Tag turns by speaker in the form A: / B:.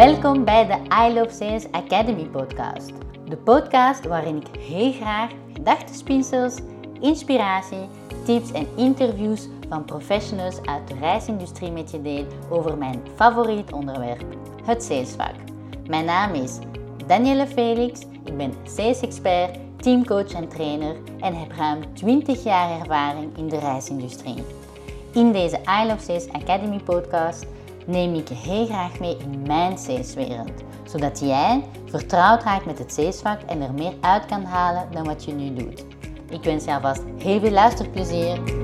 A: Welkom bij de I Love Sales Academy podcast. De podcast waarin ik heel graag gedachtenspinsels, inspiratie, tips en interviews van professionals uit de reisindustrie met je deel over mijn favoriet onderwerp, het salesvak. Mijn naam is Danielle Felix, ik ben sales-expert, teamcoach en trainer en heb ruim 20 jaar ervaring in de reisindustrie. In deze I Love Sales Academy podcast neem ik je heel graag mee in mijn saleswereld, zodat jij vertrouwd raakt met het salesvak en er meer uit kan halen dan wat je nu doet. Ik wens je alvast heel veel luisterplezier.